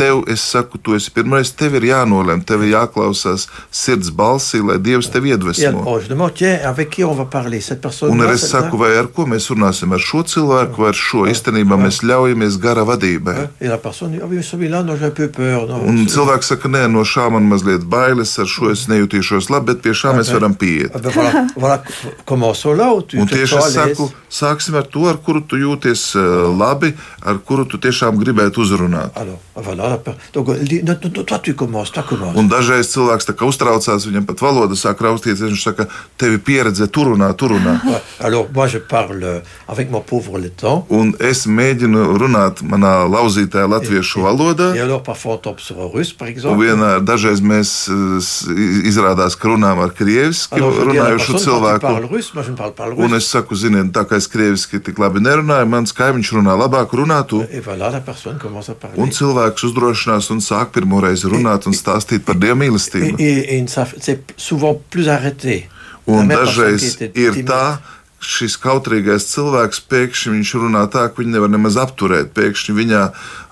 tev, es saku, tu esi pirmais, tev ir jānolem, tev ir jāklausās sirds balsī, lai Dievs tevi iedvesmo. Un arī es saku, vai ar ko mēs runāsim, ar šo cilvēku vai ar šo. Īstenībā mēs ļaujamies gara vadībai. Ah un cilvēks saka, nē, no šā man mazliet bailes, ar šo es nejūtīšos labi, bet pie šā mēs varam pieiet. Ah ben voilà, voilà, commençons là où tu Un tieši es saku, sāksim ar to, ar kuru tu jūties labi, ar kuru tu tiešām gribētu uzrunāt. Alors, voilà, donc non, non, toi tu commences, toi commences. Un dažreiz cilvēks tā uztraucās, viņam pat valoda sāk raustīties. Viņš saka, tev ir pieredze, tur runā, tur runā. Alors, moi, je parle avec mon pauvre letton. Un es mēģinu runāt manā lauzītajā latviešu valodā. Et alors, parfois, on tombe sur un russe, par Un exemple. vienā dažreiz mēs izrādās, ka runājam ar krieviski Alors, runājušu cilvēku. Russe, moi, je ne parle pas le Un russe. es saku, ziniet, tā kā es krieviski tik labi nerunāju, mans kaimiņš runā labāk, runā tu. Et voilà, la personne commence à parler. Un cilvēks uzdrošinās un sāk pirmo reizi runāt un stāstīt par Dieva Et, et- et c'est souvent plus arrêté. Un dažreiz ir tā, šis kautrīgais cilvēks pēkšņi viņš runā tā, ka viņu nevar nemaz apturēt. Pēkšņi viņā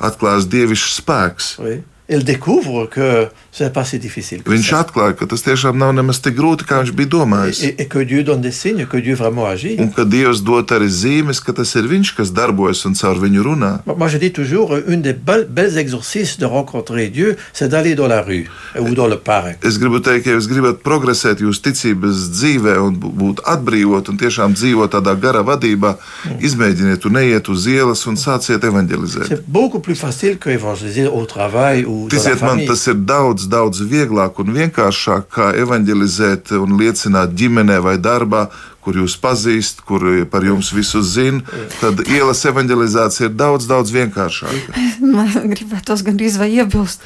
atklās dievišķs spēks. Oui. Elle découvre que ce n'est pas si difficile. Viņš atklāja, ka tas tiešām nav nemaz tik grūti, kā viņš bija domājis. Et, et que Dieu donne des signes, que Dieu vraiment agit. Un ka Dievs dod arī zīmes, ka tas ir Viņš, kas darbojas un caur viņu runā. Moi, je dis toujours, une des belles, belles exercices de rencontrer Dieu, c'est d'aller dans la rue ou dans le parc. Es gribu teikt, ka jūs gribat progresēt jūsu ticības dzīvē un būt atbrīvot un tiešām dzīvot tādā garā vadībā, izmēģiniet un neiet uz ielas un sāciet evanģelizēt. C'est beaucoup plus facile que évangéliser au travail ou Ticiet man, tas ir daudz, daudz vieglāk un vienkāršāk, kā evanģelizēt un liecināt ģimenē vai darbā, kur jūs pazīstat, kur par jums visu zina. Tad ielas evanģelizācija ir daudz, daudz vienkāršāka. Man gribētos gandrīz vai iebilst.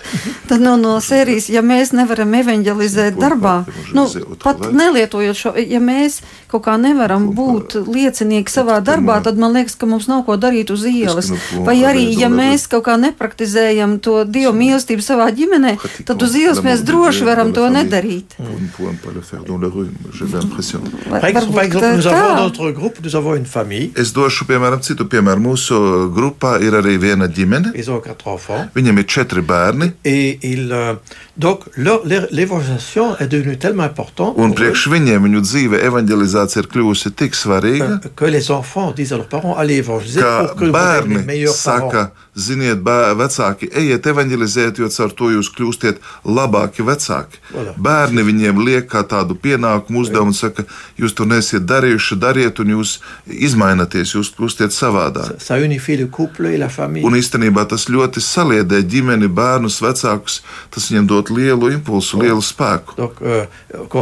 Tad no, no sērijas, ja mēs nevaram evanģelizēt Ko darbā, nu, pat vai? nelietojot šo, ja mēs kaut kā nevaram būt liecinieki savā darbā, tad man liekas, ka mums nav ko darīt uz ielas. nu, Vai arī, ja mēs kaut kā nepraktizējam to dievu mīlestību savā ģimenē, tad uz ielas mēs droši varam to nedarīt. Vai- exemple, par varbūt exemple, tā- nous avons tā. notre groupe, nous avons une famille, Es došu, piemēram, citu piemēru. Mūsu grupā ir arī viena ģimene. ils ont quatre enfants. Viņam ir četri bērni, Et ils, euh, donc, l'évangélisation est devenue tellement importante un priekš viņiem viņu dzīve evanģelizācija ir kļuvusi tik svarīga, que les enfants disent à leurs parents allez évangéliser pour que vous bērni meilleurs parents. saka, ziniet, bē, vecāki, ejiet evanģelizēt, jo caur to jūs kļūstiet labāki vecāki. Voilà. Bērni viņiem liek kā tādu pienākumu uzdevumu, un saka, jūs to nesiet darījuši, dariet, un jūs izmainaties, jūs kļūstiet savādāk. Ça unifie le couple et la famille. Un īstenībā tas ļoti saliedē ģimeni, bērnus, vecākus. Tas viņiem dod lielu impulsu, lielu spēku. Donc, euh,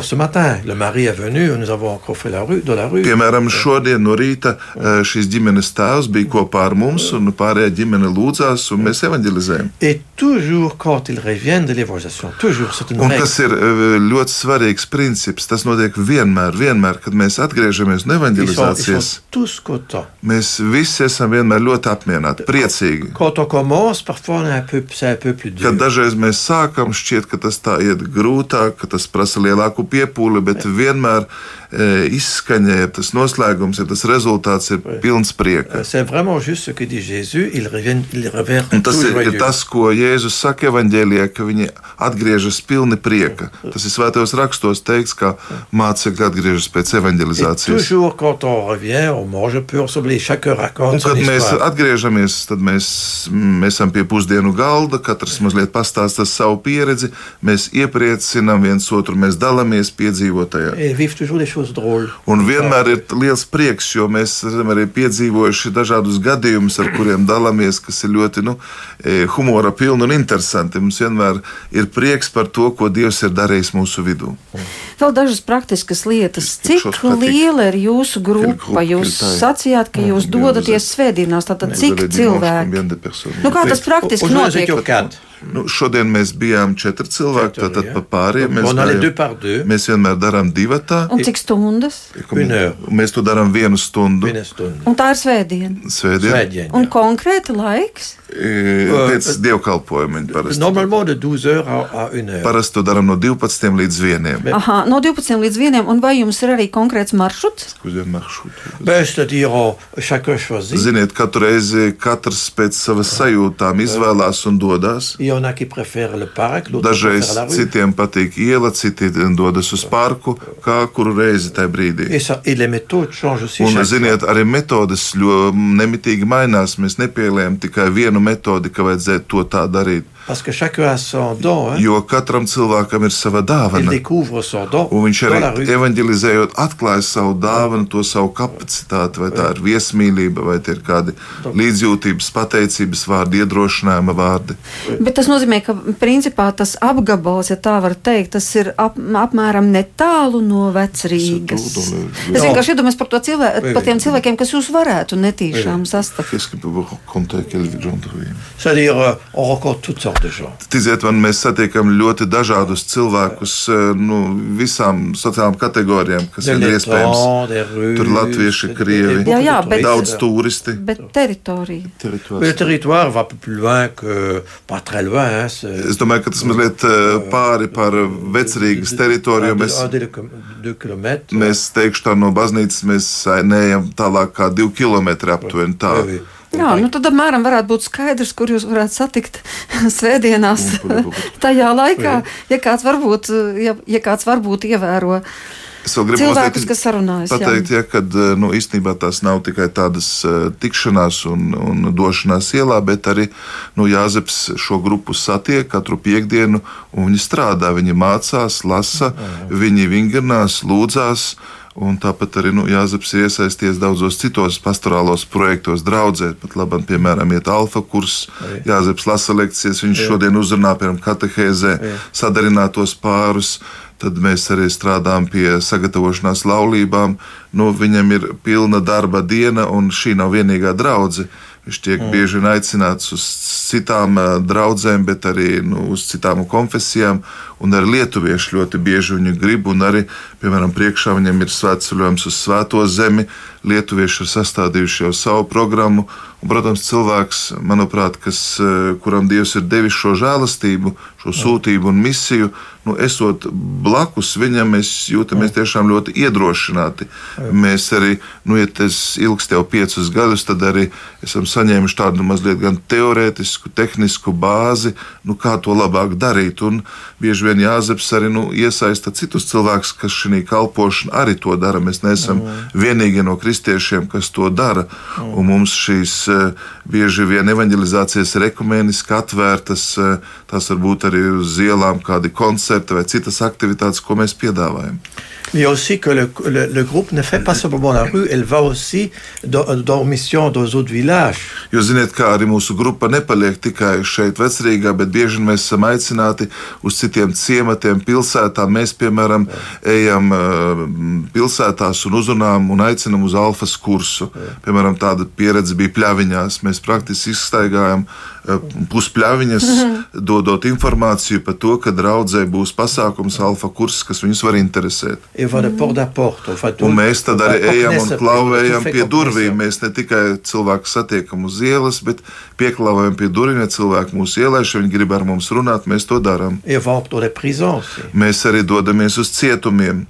ce matin, le mari est venu, nous avons encore fait la rue, dans la rue. Piemēram, šodien no rīta eh, šīs ģimenes tēvs bija kopā ar mums, un pārējā ģimene lūdzās, un mēs evanģelizējam. Et toujours, quand ils reviennent de l'évangélisation, toujours, c'est une Un règle. kas ir eh, ļoti svarīgs princips, tas notiek vienmēr, vienmēr, kad mēs atgriežamies no evanģelizācijas. Mēs visi esam vienmēr ļoti apmierināti, priecīgi. Un un. Kad dažreiz mēs sākam, šķiet, ka tas tā iet grūtāk, ka tas prasa lielāku piepūli, bet vienmēr izskaņa ir tas noslēgums, ir tas rezultāts, ir pilns prieka. Euh, Jésus. Reviennent, ils reviennent Un tas ir, ir tas, ko Jēzus saka evanģēlijā, ka viņi atgriežas pilni prieka. Tas ir svētajos rakstos teikts, ka mācekļi atgriežas pēc evanģelizācijas. un kad mēs atgriežamies, tad mēs, mēs esam pie pusdienu galda, katrs mazliet pastāsta savu pieredzi, mēs iepriecinām viens otru, mēs dalāmies piedzīvotajā. Choses drôles. Un vienmēr ir liels prieks, jo mēs esam arī piedzīvojuši dažādus gadījumus, ar kuriem dalāmies, kas ir ļoti nu, e, humora pilni un interesanti. Mums vienmēr ir prieks par to, ko Dievs ir darījis mūsu vidū. Vēl dažas praktiskas lietas. Cik liela ir jūsu grupa? Jūs sacījāt, ka jūs dodaties svētdienās. Tātad cik cilvēki? Nu, kā tas praktiski notiek? Nu, šodien mēs bijām četri cilvēki, Četri, tātad jā. pa pāriem. Mēs, deux. mēs vienmēr darām divatā. Un cik stundas? Mēs to darām vienu stundu stunda. Un tā ir svētdiena. svētdien. Svētdien, Un jā. konkrēti laiks. E, Pēc dievkalpojuma viņi parasti. De 12 heures à, à 1 heure. Parasti to darām no 12 līdz 1. Aha, no 12 līdz 1. Un vai jums ir arī konkrēts maršruts? Choisit. Ziniet, katru reizi katrs pēc savas sajūtām izvēlās un dodas. Il y en a qui préfèrent le parc, Dažreiz citiem patīk iela, citi dodas uz parku, kā kuru reizi tajā brīdī. Un, ziniet, arī metodes ļoti nemitīgi mainās. Mēs nepieliekam tikai vienu metodi, ka vajadzētu to tā darīt. Parce que chacun a son don. Hein? Jo katram cilvēkam ir sava dāvana. don Un viņš arī evanģelizējot, atklāja savu dāvanu, to savu kapacitāti, vai tā ir viesmīlība, vai tie ir kādi līdzjūtības, pateicības vārdi, iedrošinājuma vārdi. Bet tas nozīmē, ka principā tas apgabals, ja tā var teikt, tas ir ap, apmēram netālu no vecrīgas. Es vienkārši iedomājos par, Oui, par tiem cilvēkiem, kas jūs varētu netīšām sastapt. De gens. Ticiet man, mēs satiekam ļoti dažādus cilvēkus eh, no visām sociālām kategorijām, kas Des ir iespējams. Russes, Tur latvieši, krievi, Jā, jā, de bet- Daudz turisti. Bet teritorija. Le territoire va plus loin que. pas très loin. Hein, Es domāju, ka tas mazliet eh, pāri par vecrīgas teritoriju. Mēs, mēs teikšu, tā no baznīcas mēs neejam tālāk kā divi kilometri aptuveni. Tā. Oui, oui. Jā, nu tad apmēram varētu būt skaidrs, kur jūs varētu satikt svētdienās. Varbūt. Tajā laikā, ja kāds varbūt, ja, ja kāds varbūt ievēro Es vēl gribu cilvēkus, kas sarunājas. jā. pateikt, ja, ka nu, īstenībā tās nav tikai tādas uh, tikšanās un, un došanās ielā, bet arī nu, Jāzeps šo grupu satiek katru piekdienu, un viņi strādā, viņi mācās, lasa, viņi vingrinās, lūdzās. Un tāpat arī nu, Jāzeps ir iesaisties daudzos citos pastorālos projektos, draudzē. Pat labi, piemēram, iet alfa kurs, Jāzeps lasa lekcijas, viņš šodien uzrunā, piemēram, katehēzē, sadarinātos pārus. Tad mēs arī strādājam pie sagatavošanās laulībām. Nu, viņam ir pilna darba diena, un šī nav vienīgā draudzene. Viņš tiek mm. bieži vien aicināts uz citām uh, draudzēm, bet arī nu, uz citām konfesijām. Un arī lietuvieši ļoti bieži viņu grib. Un arī, piemēram, priekšā viņam ir svētceļojums uz Svēto zemi. Lietuvieši ir sastādījuši jau savu programmu. Un, protams, cilvēks, manuprāt, kas, uh, kuram Dievs ir devis šo žēlastību, šo sūtību un misiju, nu, esot blakus viņam, mēs jūtamies tiešām ļoti iedrošināti. Mēs arī, nu, ja tas ilgs jau piecus gadus, tad arī esam saņēmuši tādu mazliet gan teorētisku, tehnisku bāzi, nu, kā to labāk darīt. Un bieži vien Jāzeps arī nu, iesaista citus cilvēkus, kas šī kalpošana arī to dara. Mēs neesam vienīgie no kristiešiem, kas to dara. Un mums šīs eh, bieži vien evanģelizācijas ir ekumēniski atvērtas, eh, tās var būt arī uz ielām kādi koncerti vai citas aktivitātes, ko mēs piedāvājam. Mais il y a aussi que le, le, le groupe ne fait pas simplement la rue, elle va aussi dans, dans mission dans d'autres villages. Jūs zināt, kā arī mūsu grupa nepaliek tikai šeit, vecrīgā, bet bieži mēs esam aicināti uz citiem ciematiem, pilsētām. Mēs, piemēram, ejam uh, pilsētās un uzrunājam un aicinam uz alfas kursu. Piemēram, tāda pieredze bija pļaviņās. Mēs praktiski izstaigājam uh, puspļaviņas, dodot informāciju par to, ka draudzē būs pasākums alfa kurs, kas viņus var interesēt. Et va de porte à porte. On va Un mēs tad arī ejam un klauvējam pie durvīm. Mēs ne tikai cilvēku satiekam uz ielas, bet pieklauvējam pie durvīm. Ja cilvēki mūs ielaiž, ja viņi grib ar mums runāt, mēs to darām. Mēs arī dodamies uz cietumiem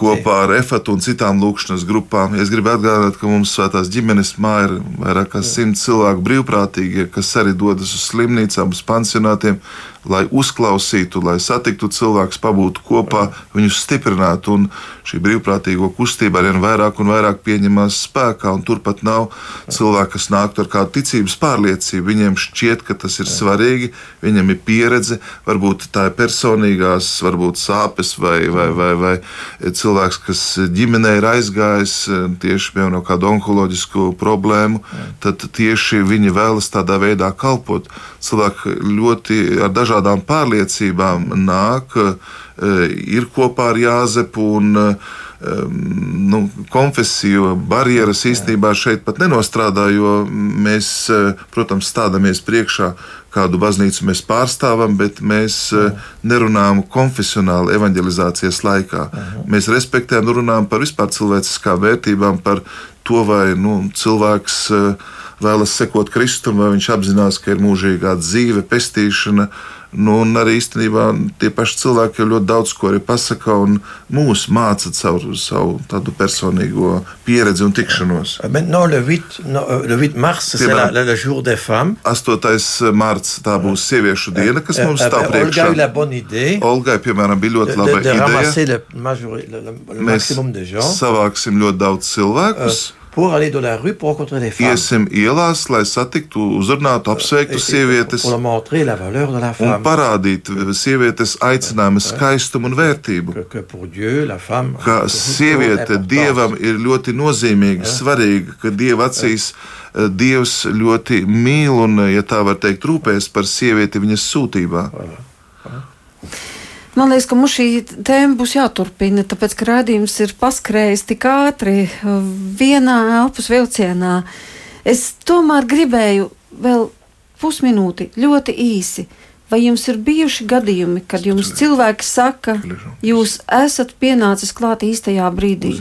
kopā ar EFAT un citām lūkšanas grupām. Es gribu atgādināt, ka mums svētās ģimenes mājā ir vairāk kā simt cilvēku brīvprātīgie, kas arī dodas uz slimnīcām, uz pansionātiem, lai uzklausītu, lai satiktu cilvēkus, pabūtu kopā, viņus stiprinātu. Un šī brīvprātīgo kustība arvien vairāk un vairāk pieņemās spēkā, un turpat nav cilvēki, kas nāktu ar kādu ticības pārliecību. Viņiem šķiet, ka tas ir svarīgi, viņiem ir pieredze, varbūt tā ir personīgās, varbūt sāpes vai, vai, vai, vai cilvēks, kas ģimenē ir aizgājis tieši piemēram, no kādu onkoloģisku problēmu, tad tieši viņi vēlas tādā veidā kalpot. Cilvēki ļoti ar dažādām pārliecībām nāk, ir kopā ar Jāzepu un nu, konfesiju barjeras īstenībā šeit pat nenostrādā, jo mēs, protams, stādamies priekšā kādu baznīcu mēs pārstāvam, bet mēs uh, nerunājam konfesionāli evanģelizācijas laikā. -huh. Mēs respektējam, runājam par vispār cilvēciskām vērtībām, par to, vai nu, cilvēks uh, vēlas sekot Kristum, vai viņš apzinās, ka ir mūžīgā dzīve, pestīšana. Nu, un arī īstenībā tie paši cilvēki jau ļoti daudz ko arī pasaka un mūs māca caur savu tādu personīgo pieredzi un tikšanos. Maintenant, le 8, no, le 8 mars, c'est la, la, le jour des femmes. 8. marts tā būs sieviešu diena, kas mums stāv priekšā. Olgai, piemēram, bija ļoti laba de, de ideja. Le, major, le, le, le Mēs savāksim ļoti daudz cilvēkus. Uh, pour aller dans la rue pour rencontrer des femmes. Iesim ielās, lai satiktu, uzrunātu, apsveiktu sievietes. Pour montrer la valeur de la femme. Un parādīt sievietes aicinājumu skaistumu un vērtību. Que, que pour Dieu, la femme, ka sieviete Dievam ir ļoti nozīmīga, svarīga, ka Dieva acīs Dievs ļoti mīl un, ja tā var teikt, rūpēs par sievieti viņas sūtībā. Voilà. Man liekas, ka mums šī tēma būs jāturpina, tāpēc, ka rādījums ir paskrējis tik ātri vienā elpas vilcienā. Es tomēr gribēju vēl pusminūti, ļoti īsi. Vai jums ir bijuši gadījumi, kad jums cilvēki saka, jūs esat pienācis klāt īstajā brīdī?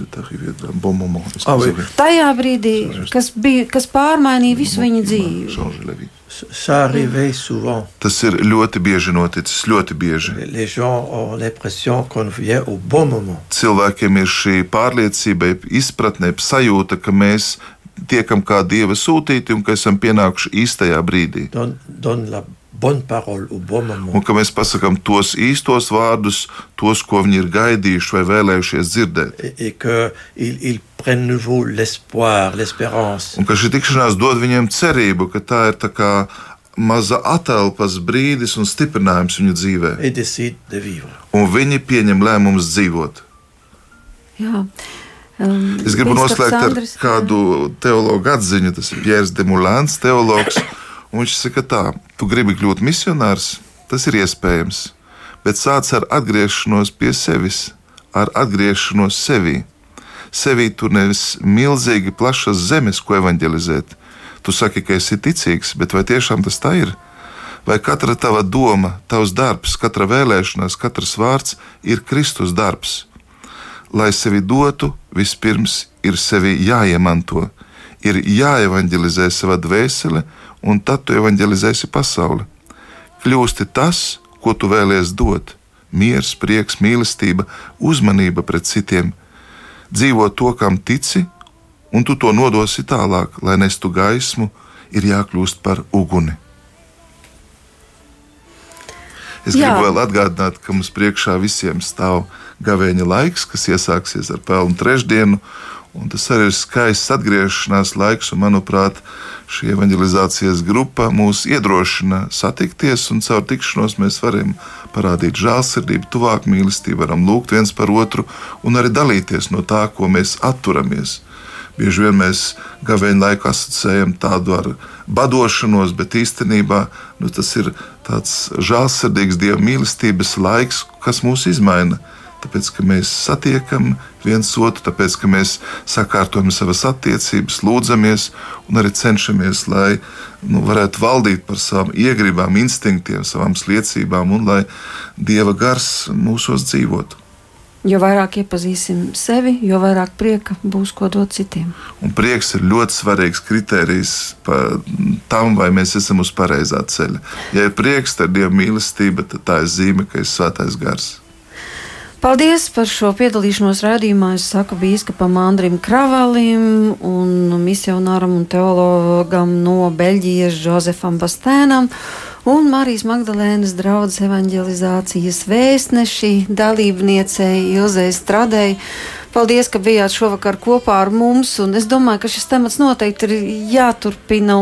Tajā brīdī, kas, bija, kas pārmainīja visu viņa dzīvi. Ça arrive souvent. Tas ir ļoti bieži noticis, ļoti bieži. Les gens ont l'impression qu'on vient au bon moment. Cilvēkiem ir šī pārliecība, izpratne, sajūta, ka mēs tiekam kā dieva sūtīti un ka esam pienākuši īstajā brīdī. Don, don la bonne parole au bon moment. Un ka mēs pasakām tos īstos vārdus, tos, ko viņi ir gaidījuši vai vēlējušies dzirdēt. Et, et que il, il prenne nouveau l'espoir, l'espérance. Un ka šī tikšanās dod viņiem cerību, ka tā ir tā kā maza atelpas brīdis un stiprinājums viņu dzīvē. Un viņi pieņem lēmumus dzīvot. Jā. Um, es gribu noslēgt ar kādu teologu atziņu. Tas ir Pjērs Demulāns, teologs. Viņš saka, tā, tu gribi kļūt misionārs, tas ir iespējams, bet sāc ar atgriešanos pie sevis, ar atgriešanos sevī. Sevī tu nevis milzīgi plašas zemes, ko evanģelizēt. Tu saki, ka esi ticīgs, bet vai tiešām tas tā ir? Vai katra tava doma, tavs darbs, katra vēlēšanās, katrs vārds ir Kristus darbs? Lai sevi dotu, vispirms ir sevi jāiemanto, ir jāevanģelizē sava dvēsele un tad tu evanģelizēsi pasauli. Kļūsti tas, ko tu vēlies dot - miers, prieks, mīlestība, uzmanība pret citiem. Dzīvo to, kam tici, un tu to nodosi tālāk, lai nestu gaismu, ir jākļūst par uguni. Es Jā. gribu vēl atgādināt, ka mums priekšā visiem stāv gavēņa laiks, kas iesāksies ar pelnu trešdienu, Un tas arī ir skaists atgriešanās laiks, un, manuprāt, šī evanģelizācijas grupa mūs iedrošina satikties, un caur tikšanos mēs varam parādīt žēlsirdību, tuvāk mīlestību, varam lūgt viens par otru un arī dalīties no tā, ko mēs atturamies. Bieži vien mēs gavēņa laiku asociējam tādu ar badošanos, bet īstenībā nu, tas ir tāds žēlsirdīgs dieva mīlestības laiks, kas mūs izmaina tāpēc ka mēs satiekam viens otru, tāpēc ka mēs sakārtojam savas attiecības, lūdzamies un arī cenšamies, lai nu, varētu valdīt par savām iegribām, instinktiem, savām liecībām un lai Dieva gars mūsos dzīvotu. Jo vairāk iepazīsim sevi, jo vairāk prieka būs ko dot citiem. Un prieks ir ļoti svarīgs kriterijs tam, vai mēs esam uz pareizā ceļa. Ja ir prieks, tad ir dieva mīlestība, tad tā ir zīme, ka ir svētais gars. Paldies par šo piedalīšanos raidījumā. Es saku bīskapam Andrim Kravalim un misionāram un teologam no Beļģijas Jozefam Bastēnam un Marijas Magdalēnas draudzes evanģelizācijas vēstneši dalībniecei Ilzei Stradei. Paldies, ka bijāt šovakar kopā ar mums. Es domāju, ka šis temats noteikti ir jāturpina.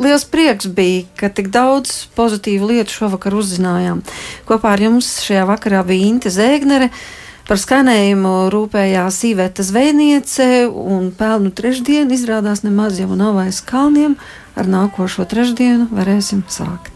Liels prieks bija, ka tik daudz pozitīvu lietu šovakar uzzinājām. Kopā ar jums šajā vakarā bija Inte Zēgnere. Par skanējumu rūpējās Īveta Zvejniece, un pelnu trešdienu izrādās nemaz jau nav aiz kalniem. Ar nākošo trešdienu varēsim sākt.